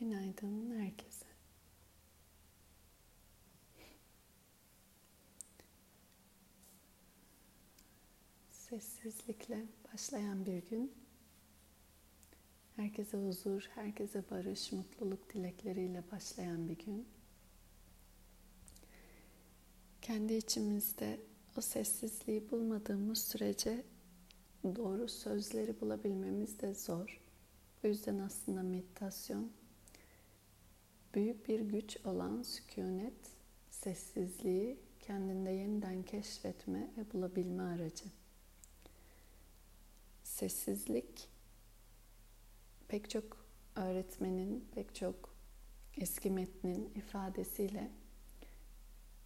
Günaydın herkese. Sessizlikle başlayan bir gün. Herkese huzur, herkese barış, mutluluk dilekleriyle başlayan bir gün. Kendi içimizde o sessizliği bulmadığımız sürece doğru sözleri bulabilmemiz de zor. Bu yüzden aslında meditasyon büyük bir güç olan sükunet, sessizliği kendinde yeniden keşfetme ve bulabilme aracı. Sessizlik pek çok öğretmenin, pek çok eski metnin ifadesiyle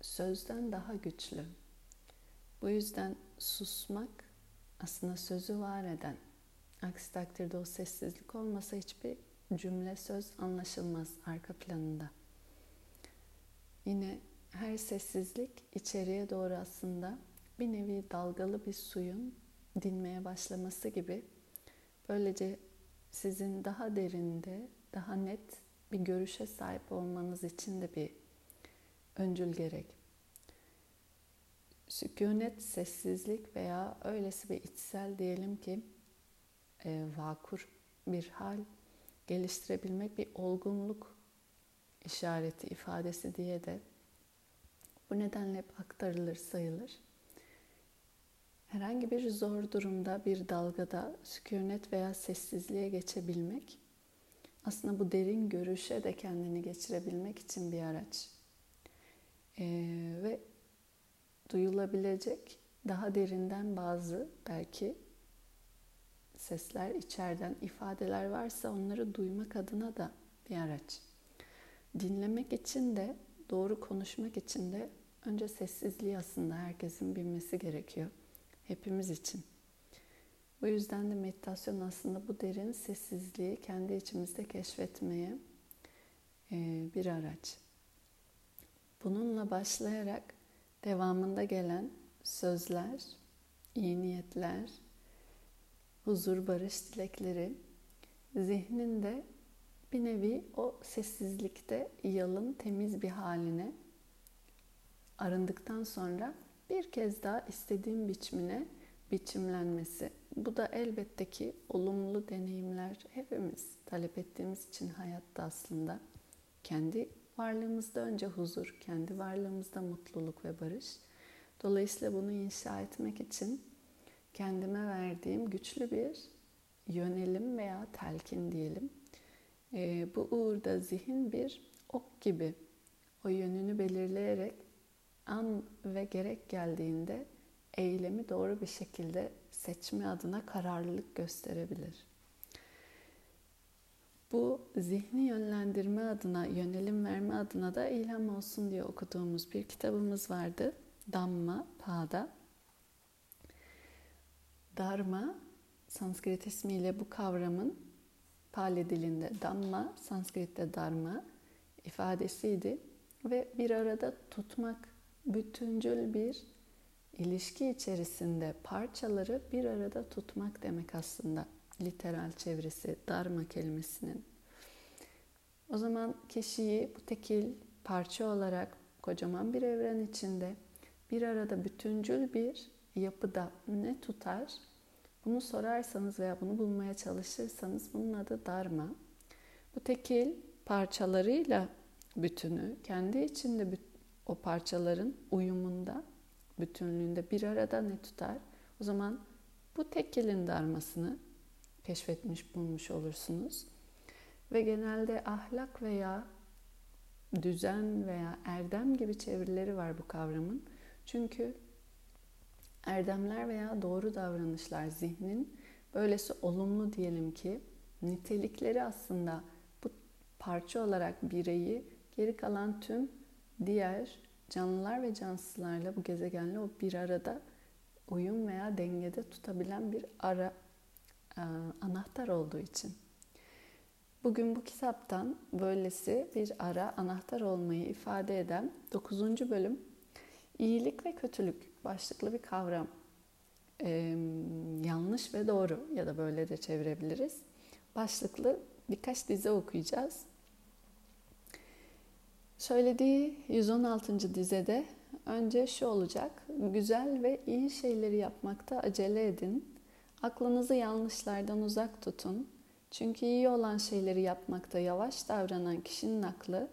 sözden daha güçlü. Bu yüzden susmak aslında sözü var eden. Aksi takdirde o sessizlik olmasa hiçbir cümle söz anlaşılmaz arka planında. Yine her sessizlik içeriye doğru aslında bir nevi dalgalı bir suyun dinmeye başlaması gibi böylece sizin daha derinde, daha net bir görüşe sahip olmanız için de bir öncül gerek. Sükunet, sessizlik veya öylesi bir içsel diyelim ki e, vakur bir hal geliştirebilmek bir olgunluk işareti, ifadesi diye de bu nedenle hep aktarılır, sayılır. Herhangi bir zor durumda, bir dalgada sükunet veya sessizliğe geçebilmek aslında bu derin görüşe de kendini geçirebilmek için bir araç. Ee, ve duyulabilecek daha derinden bazı belki sesler içeriden ifadeler varsa onları duymak adına da bir araç. Dinlemek için de doğru konuşmak için de önce sessizliği aslında herkesin bilmesi gerekiyor. Hepimiz için. Bu yüzden de meditasyon aslında bu derin sessizliği kendi içimizde keşfetmeye bir araç. Bununla başlayarak devamında gelen sözler, iyi niyetler, huzur, barış dilekleri zihninde bir nevi o sessizlikte yalın, temiz bir haline arındıktan sonra bir kez daha istediğim biçimine biçimlenmesi. Bu da elbette ki olumlu deneyimler hepimiz talep ettiğimiz için hayatta aslında kendi varlığımızda önce huzur, kendi varlığımızda mutluluk ve barış. Dolayısıyla bunu inşa etmek için kendime verdiğim güçlü bir yönelim veya telkin diyelim. E, bu uğurda zihin bir ok gibi o yönünü belirleyerek an ve gerek geldiğinde eylemi doğru bir şekilde seçme adına kararlılık gösterebilir. Bu zihni yönlendirme adına, yönelim verme adına da ilham olsun diye okuduğumuz bir kitabımız vardı. Damma Pada. Dharma, Sanskrit ismiyle bu kavramın Pali dilinde Dhamma, Sanskrit'te Dharma ifadesiydi ve bir arada tutmak, bütüncül bir ilişki içerisinde parçaları bir arada tutmak demek aslında literal çevresi Dharma kelimesinin. O zaman kişiyi bu tekil parça olarak kocaman bir evren içinde bir arada bütüncül bir yapıda ne tutar? Bunu sorarsanız veya bunu bulmaya çalışırsanız bunun adı Dharma. Bu tekil parçalarıyla bütünü kendi içinde o parçaların uyumunda, bütünlüğünde bir arada ne tutar? O zaman bu tekilin darmasını keşfetmiş bulmuş olursunuz. Ve genelde ahlak veya düzen veya erdem gibi çevirileri var bu kavramın. Çünkü erdemler veya doğru davranışlar zihnin böylesi olumlu diyelim ki nitelikleri aslında bu parça olarak bireyi geri kalan tüm diğer canlılar ve cansızlarla bu gezegenle o bir arada uyum veya dengede tutabilen bir ara e, anahtar olduğu için. Bugün bu kitaptan böylesi bir ara anahtar olmayı ifade eden 9. bölüm iyilik ve kötülük başlıklı bir kavram. Ee, yanlış ve doğru ya da böyle de çevirebiliriz. Başlıklı birkaç dize okuyacağız. Söylediği 116. dizede önce şu olacak. Güzel ve iyi şeyleri yapmakta acele edin. Aklınızı yanlışlardan uzak tutun. Çünkü iyi olan şeyleri yapmakta yavaş davranan kişinin aklı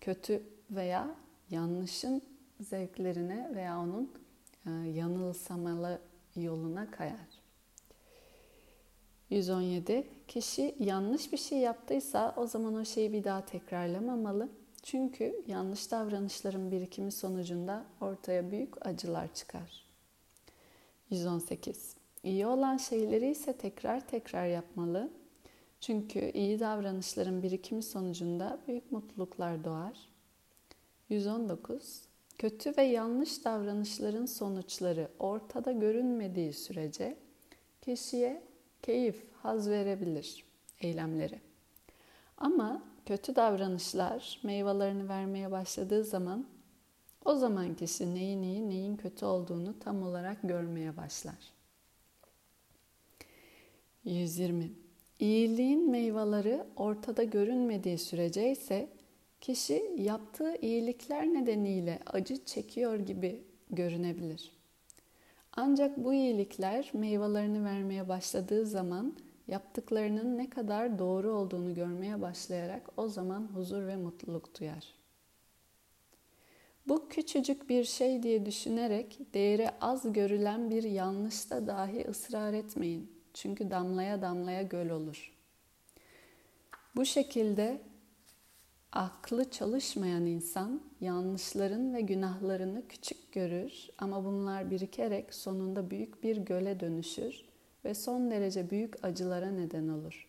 kötü veya yanlışın zevklerine veya onun e, yanılsamalı yoluna kayar. 117. Kişi yanlış bir şey yaptıysa o zaman o şeyi bir daha tekrarlamamalı. Çünkü yanlış davranışların birikimi sonucunda ortaya büyük acılar çıkar. 118. İyi olan şeyleri ise tekrar tekrar yapmalı. Çünkü iyi davranışların birikimi sonucunda büyük mutluluklar doğar. 119. Kötü ve yanlış davranışların sonuçları ortada görünmediği sürece kişiye keyif, haz verebilir eylemleri. Ama kötü davranışlar meyvelerini vermeye başladığı zaman o zaman kişi neyin iyi, neyin kötü olduğunu tam olarak görmeye başlar. 120. İyiliğin meyveleri ortada görünmediği sürece ise kişi yaptığı iyilikler nedeniyle acı çekiyor gibi görünebilir. Ancak bu iyilikler meyvelerini vermeye başladığı zaman yaptıklarının ne kadar doğru olduğunu görmeye başlayarak o zaman huzur ve mutluluk duyar. Bu küçücük bir şey diye düşünerek değeri az görülen bir yanlışta dahi ısrar etmeyin. Çünkü damlaya damlaya göl olur. Bu şekilde aklı çalışmayan insan yanlışların ve günahlarını küçük görür ama bunlar birikerek sonunda büyük bir göle dönüşür ve son derece büyük acılara neden olur.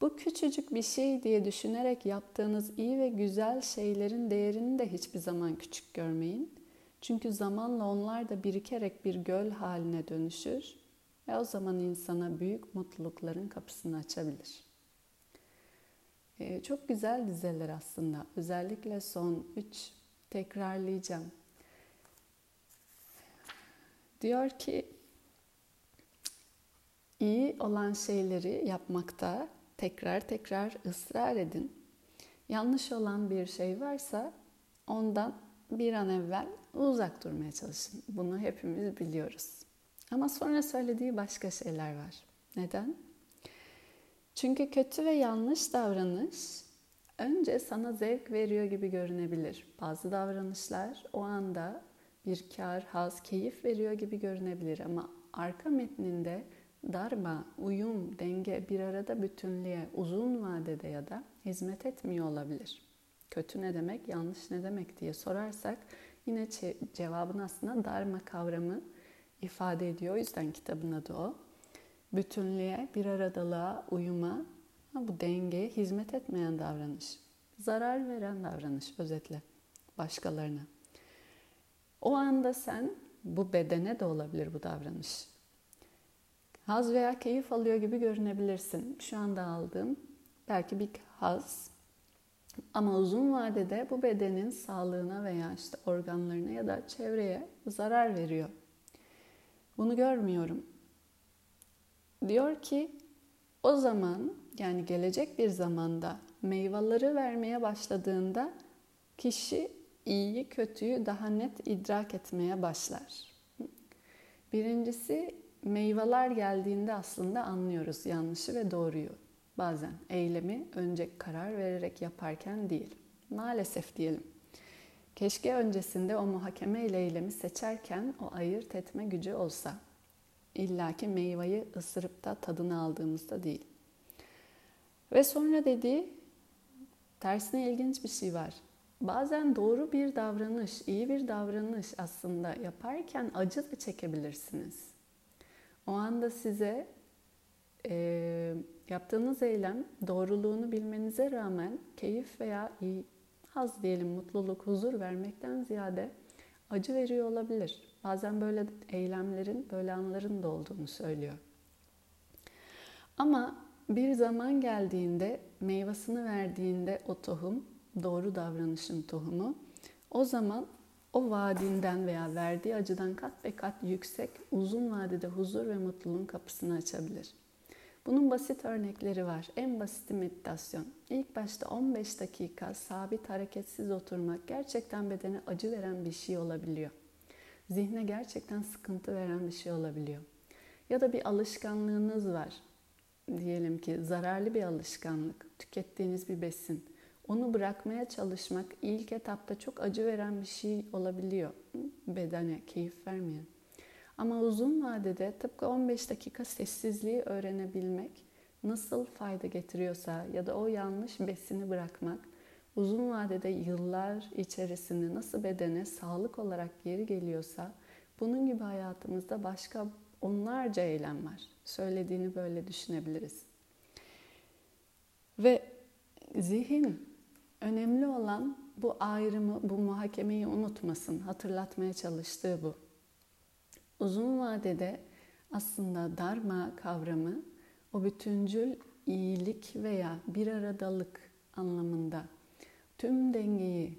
Bu küçücük bir şey diye düşünerek yaptığınız iyi ve güzel şeylerin değerini de hiçbir zaman küçük görmeyin. Çünkü zamanla onlar da birikerek bir göl haline dönüşür ve o zaman insana büyük mutlulukların kapısını açabilir. Ee, çok güzel dizeler aslında. Özellikle son üç tekrarlayacağım. Diyor ki iyi olan şeyleri yapmakta tekrar tekrar ısrar edin. Yanlış olan bir şey varsa ondan bir an evvel uzak durmaya çalışın. Bunu hepimiz biliyoruz. Ama sonra söylediği başka şeyler var. Neden? Çünkü kötü ve yanlış davranış önce sana zevk veriyor gibi görünebilir. Bazı davranışlar o anda bir kar, haz, keyif veriyor gibi görünebilir ama arka metninde darma, uyum, denge bir arada bütünlüğe uzun vadede ya da hizmet etmiyor olabilir. Kötü ne demek, yanlış ne demek diye sorarsak yine cevabın aslında darma kavramı ifade ediyor. O yüzden kitabın adı o. Bütünlüğe, bir aradalığa, uyuma, bu dengeye hizmet etmeyen davranış. Zarar veren davranış özetle başkalarına. O anda sen bu bedene de olabilir bu davranış. Haz veya keyif alıyor gibi görünebilirsin. Şu anda aldığım belki bir haz ama uzun vadede bu bedenin sağlığına veya işte organlarına ya da çevreye zarar veriyor. Bunu görmüyorum. Diyor ki o zaman yani gelecek bir zamanda meyveleri vermeye başladığında kişi iyiyi kötüyü daha net idrak etmeye başlar. Birincisi meyveler geldiğinde aslında anlıyoruz yanlışı ve doğruyu. Bazen eylemi önce karar vererek yaparken değil. Maalesef diyelim. Keşke öncesinde o muhakeme ile eylemi seçerken o ayırt etme gücü olsa. İlla ki meyveyi ısırıp da tadını aldığımızda değil. Ve sonra dediği tersine ilginç bir şey var. Bazen doğru bir davranış, iyi bir davranış aslında yaparken acı da çekebilirsiniz. O anda size e, yaptığınız eylem doğruluğunu bilmenize rağmen keyif veya iyi, haz diyelim, mutluluk, huzur vermekten ziyade acı veriyor olabilir. Bazen böyle eylemlerin, böyle anların da olduğunu söylüyor. Ama bir zaman geldiğinde, meyvasını verdiğinde o tohum, doğru davranışın tohumu, o zaman o vaadinden veya verdiği acıdan kat be kat yüksek, uzun vadede huzur ve mutluluğun kapısını açabilir. Bunun basit örnekleri var. En basit meditasyon. İlk başta 15 dakika sabit hareketsiz oturmak gerçekten bedene acı veren bir şey olabiliyor. Zihne gerçekten sıkıntı veren bir şey olabiliyor. Ya da bir alışkanlığınız var. Diyelim ki zararlı bir alışkanlık, tükettiğiniz bir besin. Onu bırakmaya çalışmak ilk etapta çok acı veren bir şey olabiliyor. Bedene keyif vermeyen. Ama uzun vadede tıpkı 15 dakika sessizliği öğrenebilmek nasıl fayda getiriyorsa ya da o yanlış besini bırakmak uzun vadede yıllar içerisinde nasıl bedene sağlık olarak geri geliyorsa bunun gibi hayatımızda başka onlarca eylem var. Söylediğini böyle düşünebiliriz. Ve zihin önemli olan bu ayrımı, bu muhakemeyi unutmasın. Hatırlatmaya çalıştığı bu. Uzun vadede aslında dharma kavramı o bütüncül iyilik veya bir aradalık anlamında tüm dengeyi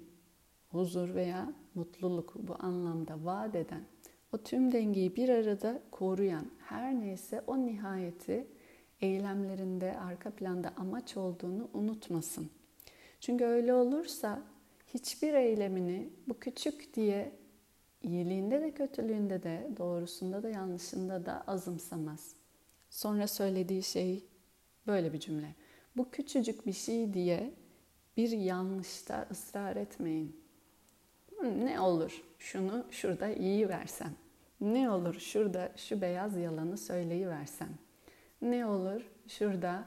huzur veya mutluluk bu anlamda vaat eden o tüm dengeyi bir arada koruyan her neyse o nihayeti eylemlerinde arka planda amaç olduğunu unutmasın. Çünkü öyle olursa hiçbir eylemini bu küçük diye iyiliğinde de kötülüğünde de doğrusunda da yanlışında da azımsamaz. Sonra söylediği şey böyle bir cümle. Bu küçücük bir şey diye bir yanlışta ısrar etmeyin. Ne olur şunu şurada iyi versem. Ne olur şurada şu beyaz yalanı söyleyiversem. Ne olur şurada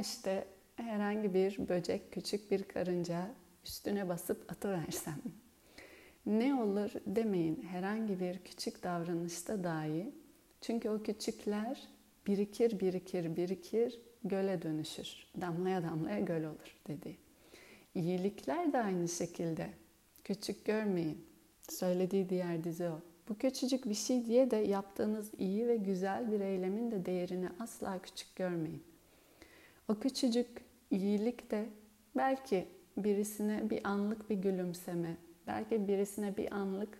işte herhangi bir böcek, küçük bir karınca üstüne basıp atıversem. Ne olur demeyin herhangi bir küçük davranışta dahi. Çünkü o küçükler birikir, birikir, birikir, göle dönüşür. Damlaya damlaya göl olur dedi. İyilikler de aynı şekilde. Küçük görmeyin. Söylediği diğer dizi o. Bu küçücük bir şey diye de yaptığınız iyi ve güzel bir eylemin de değerini asla küçük görmeyin. O küçücük iyilik de belki birisine bir anlık bir gülümseme, belki birisine bir anlık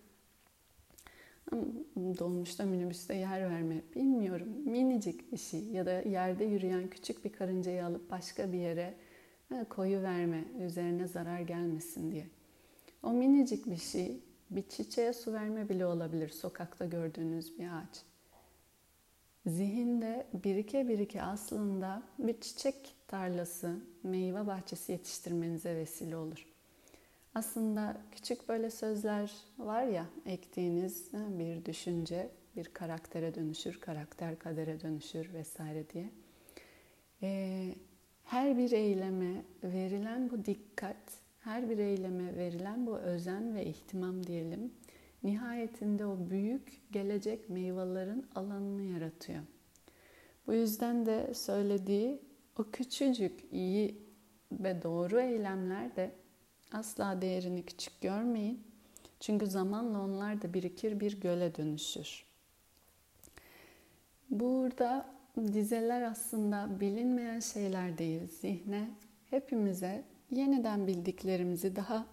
dolmuşta minibüste yer verme bilmiyorum minicik bir şey ya da yerde yürüyen küçük bir karıncayı alıp başka bir yere koyu verme üzerine zarar gelmesin diye. O minicik bir şey bir çiçeğe su verme bile olabilir sokakta gördüğünüz bir ağaç. Zihinde birike birike aslında bir çiçek tarlası, meyve bahçesi yetiştirmenize vesile olur. Aslında küçük böyle sözler var ya ektiğiniz bir düşünce bir karaktere dönüşür, karakter kadere dönüşür vesaire diye. Ee, her bir eyleme verilen bu dikkat, her bir eyleme verilen bu özen ve ihtimam diyelim, nihayetinde o büyük gelecek meyvelerin alanını yaratıyor. Bu yüzden de söylediği o küçücük iyi ve doğru eylemler de asla değerini küçük görmeyin. Çünkü zamanla onlar da birikir bir göle dönüşür. Burada dizeler aslında bilinmeyen şeyler değil. Zihne hepimize yeniden bildiklerimizi daha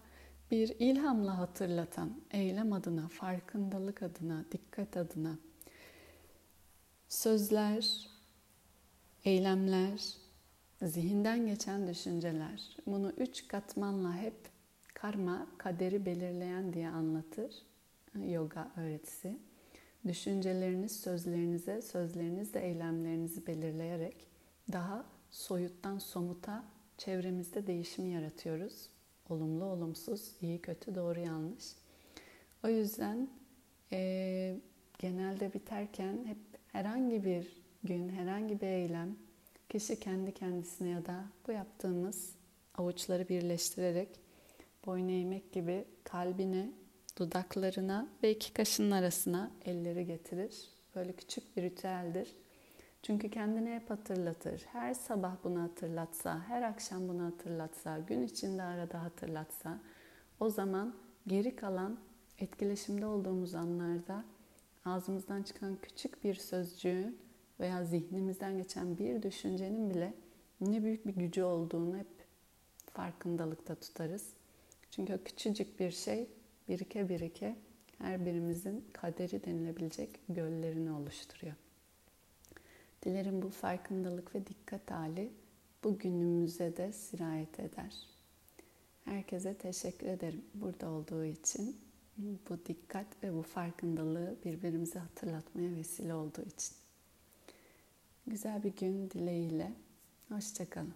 bir ilhamla hatırlatan, eylem adına, farkındalık adına, dikkat adına sözler, eylemler, zihinden geçen düşünceler. Bunu üç katmanla hep karma, kaderi belirleyen diye anlatır yoga öğretisi. Düşünceleriniz sözlerinize, sözleriniz de eylemlerinizi belirleyerek daha soyuttan somuta çevremizde değişimi yaratıyoruz. Olumlu, olumsuz, iyi, kötü, doğru, yanlış. O yüzden e, genelde biterken hep herhangi bir gün, herhangi bir eylem kişi kendi kendisine ya da bu yaptığımız avuçları birleştirerek boyun eğmek gibi kalbine, dudaklarına ve iki kaşının arasına elleri getirir. Böyle küçük bir ritüeldir. Çünkü kendine hep hatırlatır. Her sabah bunu hatırlatsa, her akşam bunu hatırlatsa, gün içinde arada hatırlatsa o zaman geri kalan etkileşimde olduğumuz anlarda ağzımızdan çıkan küçük bir sözcüğün veya zihnimizden geçen bir düşüncenin bile ne büyük bir gücü olduğunu hep farkındalıkta tutarız. Çünkü o küçücük bir şey birike birike her birimizin kaderi denilebilecek göllerini oluşturuyor. Dilerim bu farkındalık ve dikkat hali bugünümüze de sirayet eder. Herkese teşekkür ederim burada olduğu için. Bu dikkat ve bu farkındalığı birbirimize hatırlatmaya vesile olduğu için. Güzel bir gün dileğiyle. Hoşçakalın.